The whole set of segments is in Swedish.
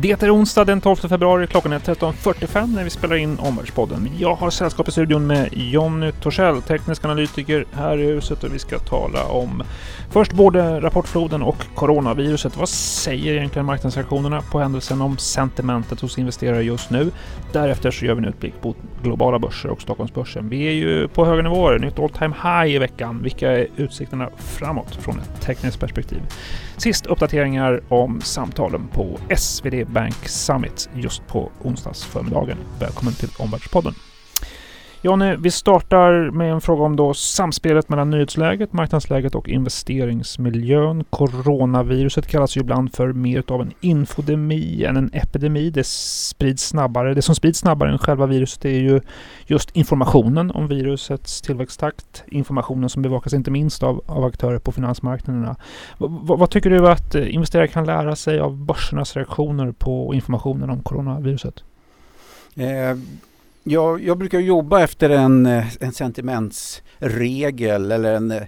Det är onsdag den 12 februari. Klockan är 13.45 när vi spelar in Omvärldspodden. Jag har sällskap i studion med Jonny Torssell, teknisk analytiker här i huset och vi ska tala om först både rapportfloden och coronaviruset. Vad säger egentligen marknadsreaktionerna på händelsen om sentimentet hos investerare just nu? Därefter så gör vi en utblick på globala börser och Stockholmsbörsen. Vi är ju på höga nivåer, nytt all time high i veckan. Vilka är utsikterna framåt från ett tekniskt perspektiv? Sist uppdateringar om samtalen på SvD Bank Summit just på onsdagsförmiddagen. Välkommen till Omvärldspodden. Jonny, vi startar med en fråga om då samspelet mellan nyhetsläget, marknadsläget och investeringsmiljön. Coronaviruset kallas ju ibland för mer av en infodemi än en epidemi. Det sprids snabbare. Det som sprids snabbare än själva viruset är ju just informationen om virusets tillväxttakt. Informationen som bevakas inte minst av, av aktörer på finansmarknaderna. V vad tycker du att investerare kan lära sig av börsernas reaktioner på informationen om coronaviruset? Eh jag, jag brukar jobba efter en, eh, en sentimentsregel eller en, eh,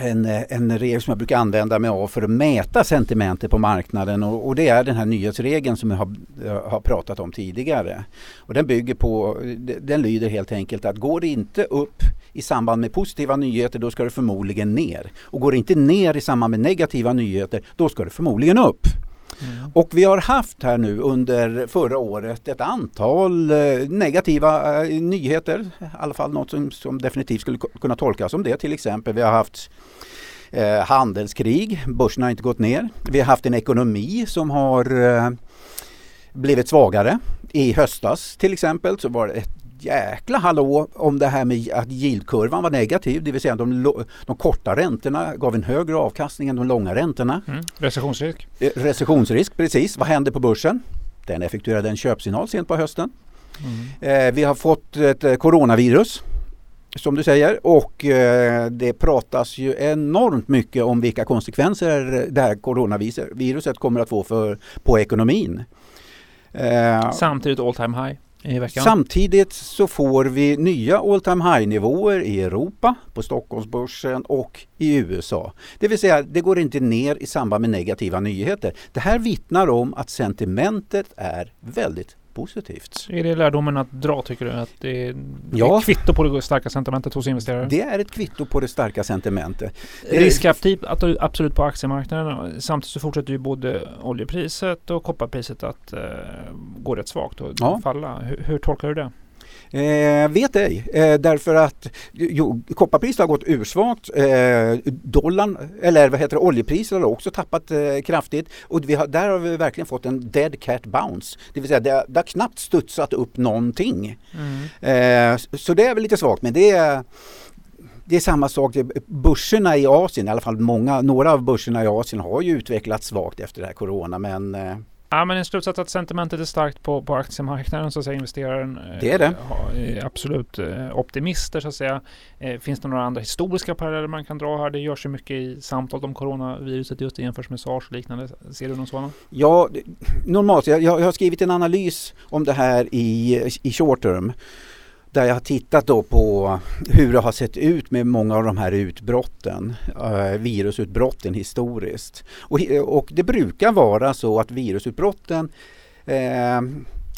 en, eh, en regel som jag brukar använda mig av för att mäta sentimentet på marknaden och, och det är den här nyhetsregeln som jag har, jag har, pratat om tidigare. Och den bygger på, den lyder helt enkelt att går det inte upp i samband med positiva nyheter då ska det förmodligen ner. Och går det inte ner i samband med negativa nyheter då ska det förmodligen upp. Mm. Och vi har haft här nu under förra året ett antal eh, negativa eh, nyheter. I alla fall något som, som definitivt skulle kunna tolkas som det. Till exempel vi har haft eh, handelskrig, börsen har inte gått ner. Vi har haft en ekonomi som har eh, blivit svagare. I höstas till exempel så var det ett jäkla hallå om det här med att yieldkurvan var negativ, det vill säga de, de korta räntorna gav en högre avkastning än de långa räntorna. Mm. Recessionsrisk. Eh, recessionsrisk, precis. Vad hände på börsen? Den effektuerade en köpsignal sent på hösten. Mm. Eh, vi har fått ett eh, coronavirus som du säger och eh, det pratas ju enormt mycket om vilka konsekvenser det här coronaviruset kommer att få för, på ekonomin. Eh, Samtidigt all time high. Samtidigt så får vi nya all time high nivåer i Europa, på Stockholmsbörsen och i USA. Det vill säga, det går inte ner i samband med negativa nyheter. Det här vittnar om att sentimentet är väldigt positivt. Är det lärdomen att dra tycker du? Att det är, ja. ett kvitto på det starka sentimentet hos investerare? Det är ett kvitto på det starka sentimentet. Riskaktivt absolut på aktiemarknaden. Samtidigt så fortsätter ju både oljepriset och kopparpriset att uh, gå rätt svagt och ja. falla. Hur, hur tolkar du det? Eh, vet ej, eh, därför att jo, kopparpriset har gått ursvagt. Eh, dollarn, eller vad heter det, oljepriset har också tappat eh, kraftigt och vi har, där har vi verkligen fått en dead cat bounce. Det vill säga det, det har knappt studsat upp någonting. Mm. Eh, så det är väl lite svagt men det är det är samma sak, börserna i Asien, i alla fall många, några av börserna i Asien har ju utvecklats svagt efter det här corona men eh, Ja, men en slutsats att sentimentet är starkt på, på aktiemarknaden så att säga. Investeraren eh, det är det. är absolut eh, optimister så att säga. Eh, finns det några andra historiska paralleller man kan dra här? Det görs ju mycket i samtal om coronaviruset just i jämförelse med sars och liknande. Ser du någon sådan? Ja, normalt. Jag, jag har skrivit en analys om det här i, i short term där jag har tittat då på hur det har sett ut med många av de här utbrotten, eh, virusutbrotten historiskt. Och, och, det brukar vara så att virusutbrotten eh,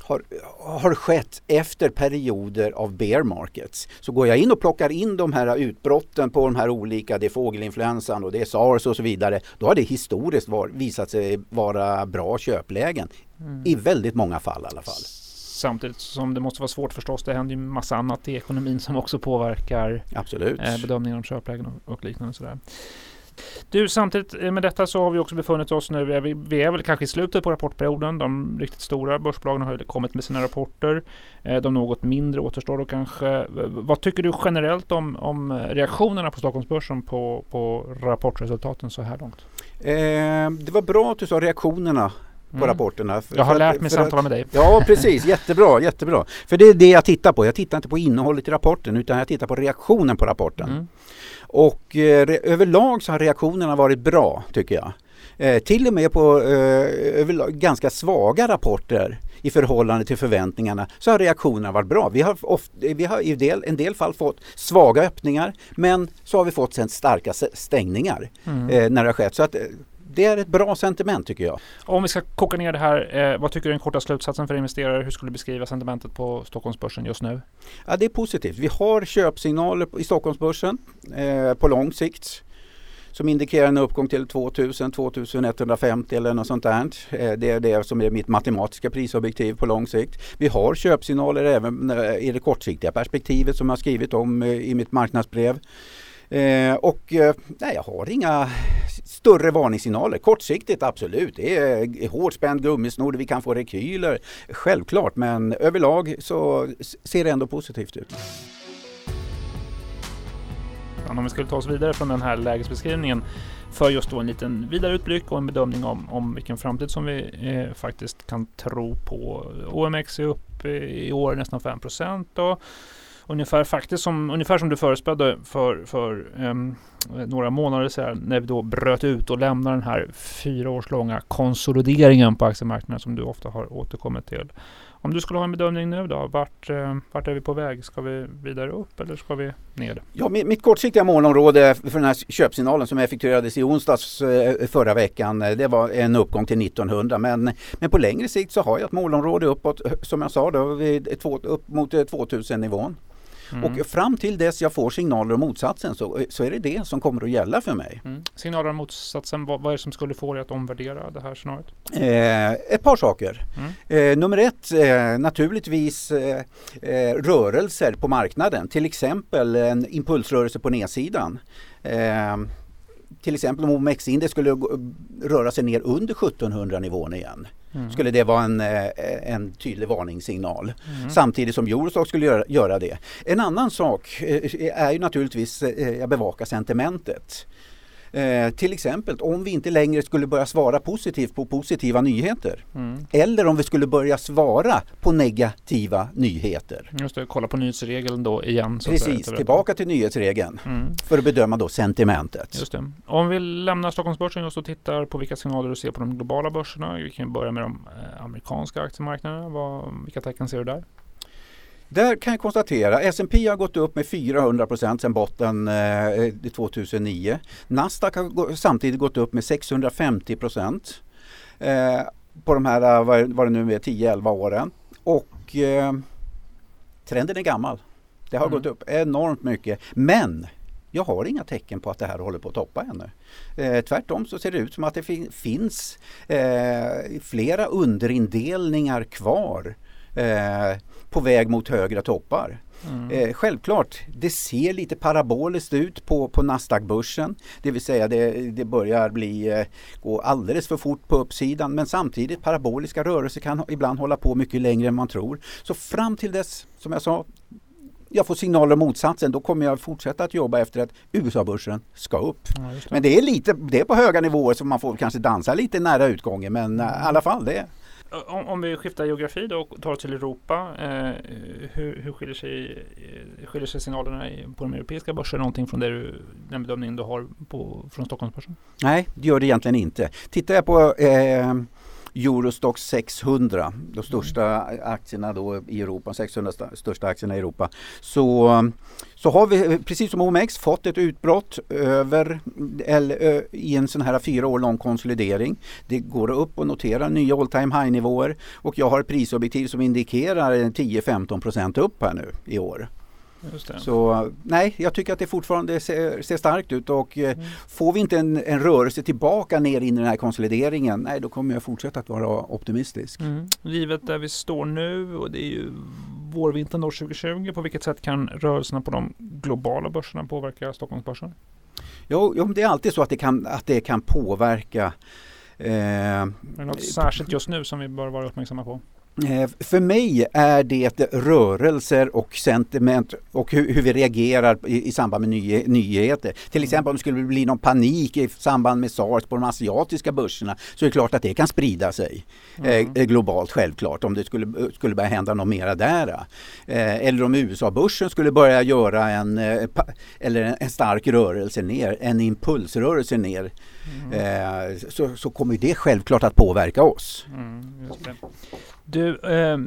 har, har skett efter perioder av bear markets. Så går jag in och plockar in de här utbrotten på de här olika, det är fågelinfluensan och det är sars och så vidare. Då har det historiskt var, visat sig vara bra köplägen. Mm. I väldigt många fall i alla fall. Samtidigt som det måste vara svårt förstås. Det händer ju massa annat i ekonomin som också påverkar Absolut. Eh, bedömningar om köplägen och, och liknande. Sådär. Du, samtidigt eh, med detta så har vi också befunnit oss nu, vi, vi är väl kanske i slutet på rapportperioden. De riktigt stora börsbolagen har kommit med sina rapporter. Eh, de något mindre återstår då kanske. Vad tycker du generellt om, om reaktionerna på Stockholmsbörsen på, på rapportresultaten så här långt? Eh, det var bra att du sa reaktionerna på mm. rapporterna. jag har lärt mig samtala med dig. Ja precis, jättebra, jättebra. För det är det jag tittar på. Jag tittar inte på innehållet i rapporten utan jag tittar på reaktionen på rapporten. Mm. Och eh, överlag så har reaktionerna varit bra tycker jag. Eh, till och med på eh, ganska svaga rapporter i förhållande till förväntningarna så har reaktionerna varit bra. Vi har, ofta, vi har i del, en del fall fått svaga öppningar men så har vi fått sen starka stängningar mm. eh, när det har skett. Så att, eh, det är ett bra sentiment tycker jag. Om vi ska koka ner det här, eh, vad tycker du är den korta slutsatsen för investerare? Hur skulle du beskriva sentimentet på Stockholmsbörsen just nu? Ja, det är positivt. Vi har köpsignaler i Stockholmsbörsen eh, på lång sikt som indikerar en uppgång till 2000, 2150 eller något sånt där. Eh, det är det som är mitt matematiska prisobjektiv på lång sikt. Vi har köpsignaler även eh, i det kortsiktiga perspektivet som jag skrivit om eh, i mitt marknadsbrev. Eh, och eh, nej, jag har inga större varningssignaler. Kortsiktigt absolut, det är eh, hårt spänd gummisnodd, vi kan få rekyler. Självklart, men överlag så ser det ändå positivt ut. Om vi skulle ta oss vidare från den här lägesbeskrivningen för just då en liten vidare utblick och en bedömning om, om vilken framtid som vi eh, faktiskt kan tro på. OMX är upp eh, i år nästan 5 procent ungefär faktiskt som, ungefär som du förespådde för, för um, några månader sedan när vi då bröt ut och lämnade den här fyra års långa konsolideringen på aktiemarknaden som du ofta har återkommit till. Om du skulle ha en bedömning nu då, vart, eh, vart är vi på väg? Ska vi vidare upp eller ska vi ner? Ja, mitt kortsiktiga målområde för den här köpsignalen som effektuerades i onsdags eh, förra veckan, eh, det var en uppgång till 1900. Men, men på längre sikt så har jag ett målområde uppåt, som jag sa, då, upp mot 2000 nivån. Mm. Och fram till dess jag får signaler om motsatsen så, så är det det som kommer att gälla för mig. Mm. Signaler om motsatsen, vad, vad, är det som skulle få dig att omvärdera det här scenariot? Eh, ett par saker. Mm. Eh, nummer ett, eh, naturligtvis eh, eh, rörelser på marknaden. Till exempel en impulsrörelse på nedsidan eh, till exempel om OMX-index skulle röra sig ner under 1700 nivån igen. Mm. Skulle det vara en, eh, en tydlig varningssignal. Mm. Samtidigt som Eurostock skulle göra, göra, det. En annan sak eh, är ju naturligtvis, eh, jag bevakar sentimentet. Eh, till exempel om vi inte längre skulle börja svara positivt på positiva nyheter. Mm. Eller om vi skulle börja svara på negativa nyheter. Just det, kolla på nyhetsregeln då igen. Precis, tillbaka till nyhetsregeln mm. för att bedöma då sentimentet. Just det. Om vi lämnar Stockholmsbörsen och tittar på vilka signaler du ser på de globala börserna. Vi kan börja med de eh, amerikanska aktiemarknaderna. Vad, vilka tecken ser du där? Där kan jag konstatera S&P har gått upp med 400 procent sedan botten eh, 2009. Nasdaq har samtidigt gått upp med 650 procent eh, på de här, eh, vad, vad det nu är, 10-11 åren. Och eh, trenden är gammal. Det har mm. gått upp enormt mycket. Men jag har inga tecken på att det här håller på att toppa ännu. Eh, tvärtom så ser det ut som att det fin finns eh, flera underindelningar kvar eh, på väg mot högre toppar. Mm. Eh, självklart, det ser lite paraboliskt ut på, på Nasdaq-börsen. Det vill säga det, det börjar bli, eh, gå alldeles för fort på uppsidan men samtidigt paraboliska rörelser kan ibland hålla på mycket längre än man tror. Så fram till dess, som jag sa, jag får signaler om motsatsen, då kommer jag fortsätta att jobba efter att USA-börsen ska upp. Ja, det. Men det är, lite, det är på höga nivåer så man får kanske dansa lite nära utgången men mm. i alla fall det om, om, vi skiftar geografi då och tar oss till Europa. Eh, hur, hur skiljer, sig, eh, skiljer sig signalerna i, på de europeiska börserna någonting från det du, den bedömning du har på, från Stockholmsbörsen? Nej, det gör det egentligen inte. Tittar jag på eh, Eurostock 600, de största aktierna då i Europa, 600 största aktierna i Europa. Så, så har vi precis som OMX fått ett utbrott över, eller, i en sån här fyra år lång konsolidering. Det går upp och notera nya all time high nivåer och jag har ett prisobjektiv som indikerar 10-15% upp här nu i år. Så nej, jag tycker att det fortfarande ser, ser starkt ut och eh, mm. får vi inte en, en, rörelse tillbaka ner in i den här konsolideringen, nej då kommer jag fortsätta att vara optimistisk. Mm. Givet där vi står nu och det är ju vårvintern 2020, på vilket sätt kan rörelserna på de globala börserna påverka Stockholmsbörsen? Jo, jo det är alltid så att det kan, att det kan påverka Eh, är det något särskilt just nu som vi bör vara uppmärksamma på? Eh, för mig är det rörelser och sentiment och hur, hur vi reagerar i, i, samband med ny, nyheter. Till exempel om det skulle bli någon panik i samband med sars på de asiatiska börserna så är det klart att det kan sprida sig mm. eh, globalt självklart om det skulle, skulle börja hända något mera där. Eh, eller om USA-börsen skulle börja göra en, eh, eller en stark rörelse ner, en impulsrörelse ner mm. Eh, så, så kommer det självklart att påverka oss. Mm, du, eh,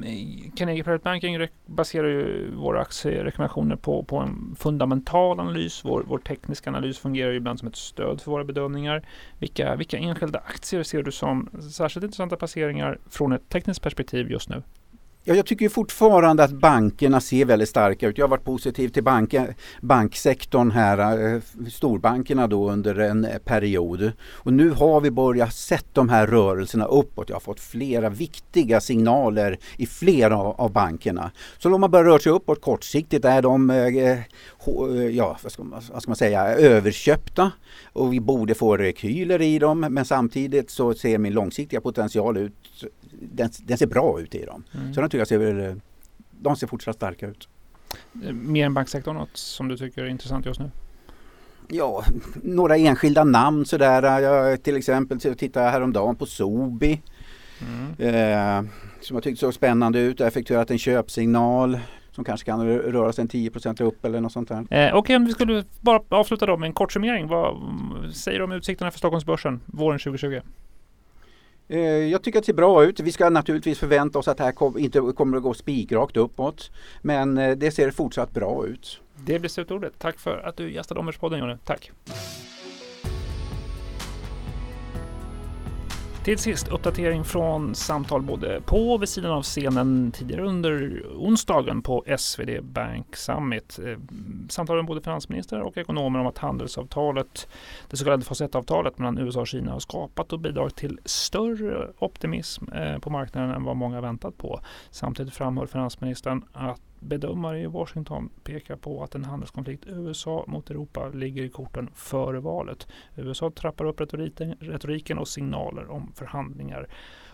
Carnegie Private Banking baserar ju våra aktierekommendationer på, på en fundamental analys. Vår, vår tekniska analys fungerar ju ibland som ett stöd för våra bedömningar. Vilka, vilka enskilda aktier ser du som särskilt intressanta placeringar från ett tekniskt perspektiv just nu? Ja, jag tycker fortfarande att bankerna ser väldigt starka ut. Jag har varit positiv till bank, banksektorn här, eh, storbankerna då under en period. Och nu har vi börjat sett de här rörelserna uppåt. Jag har fått flera viktiga signaler i flera av bankerna. Så de har börjat röra sig uppåt kortsiktigt är de eh, ja, vad ska, man, vad ska man säga, överköpta och vi borde få rekyler i dem men samtidigt så ser min långsiktiga potential ut den, den ser bra ut i dem. Mm. Så de tycker jag ser, de ser fortsatt starka ut. Mer än banksektorn, något som du tycker är intressant just nu? Ja, några enskilda namn sådär. Jag, till exempel så tittade jag häromdagen på Sobi. Mm. Eh, som jag tyckte såg spännande ut. Effektuerat en köpsignal som kanske kan röra sig en 10 upp eller något sånt där. Eh, Okej, okay, om vi skulle bara avsluta då med en kort summering. Vad säger du om utsikterna för Stockholmsbörsen våren 2020? Eh, jag tycker att det ser bra ut. Vi ska naturligtvis förvänta oss att det här inte kommer att gå spikrakt uppåt. Men eh, det ser fortsatt bra ut. Det blir slutordet. Tack för att du gästade Omvärldspodden Jonny. Tack! Till sist uppdatering från samtal både på och vid sidan av scenen tidigare under onsdagen på SvD Bank Summit. Eh, samtal med både finansminister och ekonomer om att handelsavtalet, det så kallade fas 1-avtalet mellan USA och Kina har skapat och bidragit till större optimism eh, på marknaden än vad många väntat på. Samtidigt framhöll finansministern att bedömare i Washington pekar på att en handelskonflikt USA mot Europa ligger i korten före valet. USA trappar upp retoriken och signaler om förhandlingar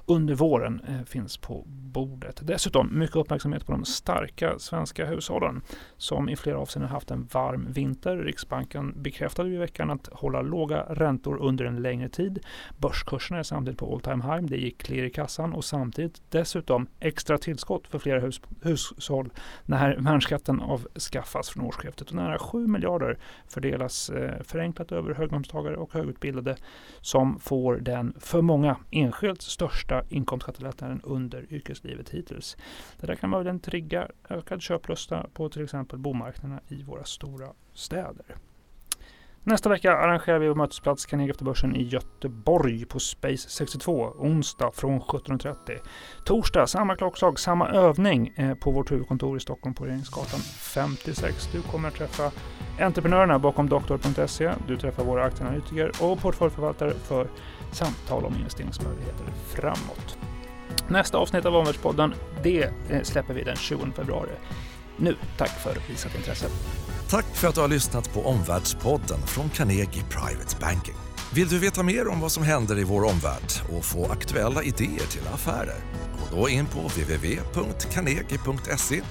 under våren eh, finns på bordet. Dessutom mycket uppmärksamhet på de starka svenska hushållen som i flera avseenden haft en varm vinter. Riksbanken bekräftade i veckan att hålla låga räntor under en längre tid. Börskurserna är samtidigt på all time high. Det gick klirr i kassan och samtidigt dessutom extra tillskott för flera hus hushåll när värnskatten avskaffas från årsskiftet. Och nära 7 miljarder fördelas eh, förenklat över höginkomsttagare och högutbildade som får den för många enskilt största inkomstskattelättnaden under yrkeslivet hittills. Det där kan möjligen trigga ökad köplusta på till exempel bomarknaderna i våra stora städer. Nästa vecka arrangerar vi vår mötesplats Carnegie efter börsen i Göteborg på Space 62 onsdag från 17.30. Torsdag samma klockslag, samma övning eh, på vårt huvudkontor i Stockholm på Regeringsgatan 56. Du kommer att träffa entreprenörerna bakom doktor.se. Du träffar våra aktieanalytiker och portföljförvaltare för samtal om investeringsmöjligheter framåt. Nästa avsnitt av Omvärldspodden, det eh, släpper vi den 20 februari. Nu, tack för visat intresse. Tack för att du har lyssnat på Omvärldspodden från Carnegie Private Banking. Vill du veta mer om vad som händer i vår omvärld och få aktuella idéer till affärer? Gå då in på www.carnegie.se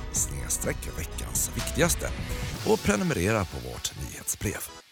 veckans viktigaste och prenumerera på vårt nyhetsbrev.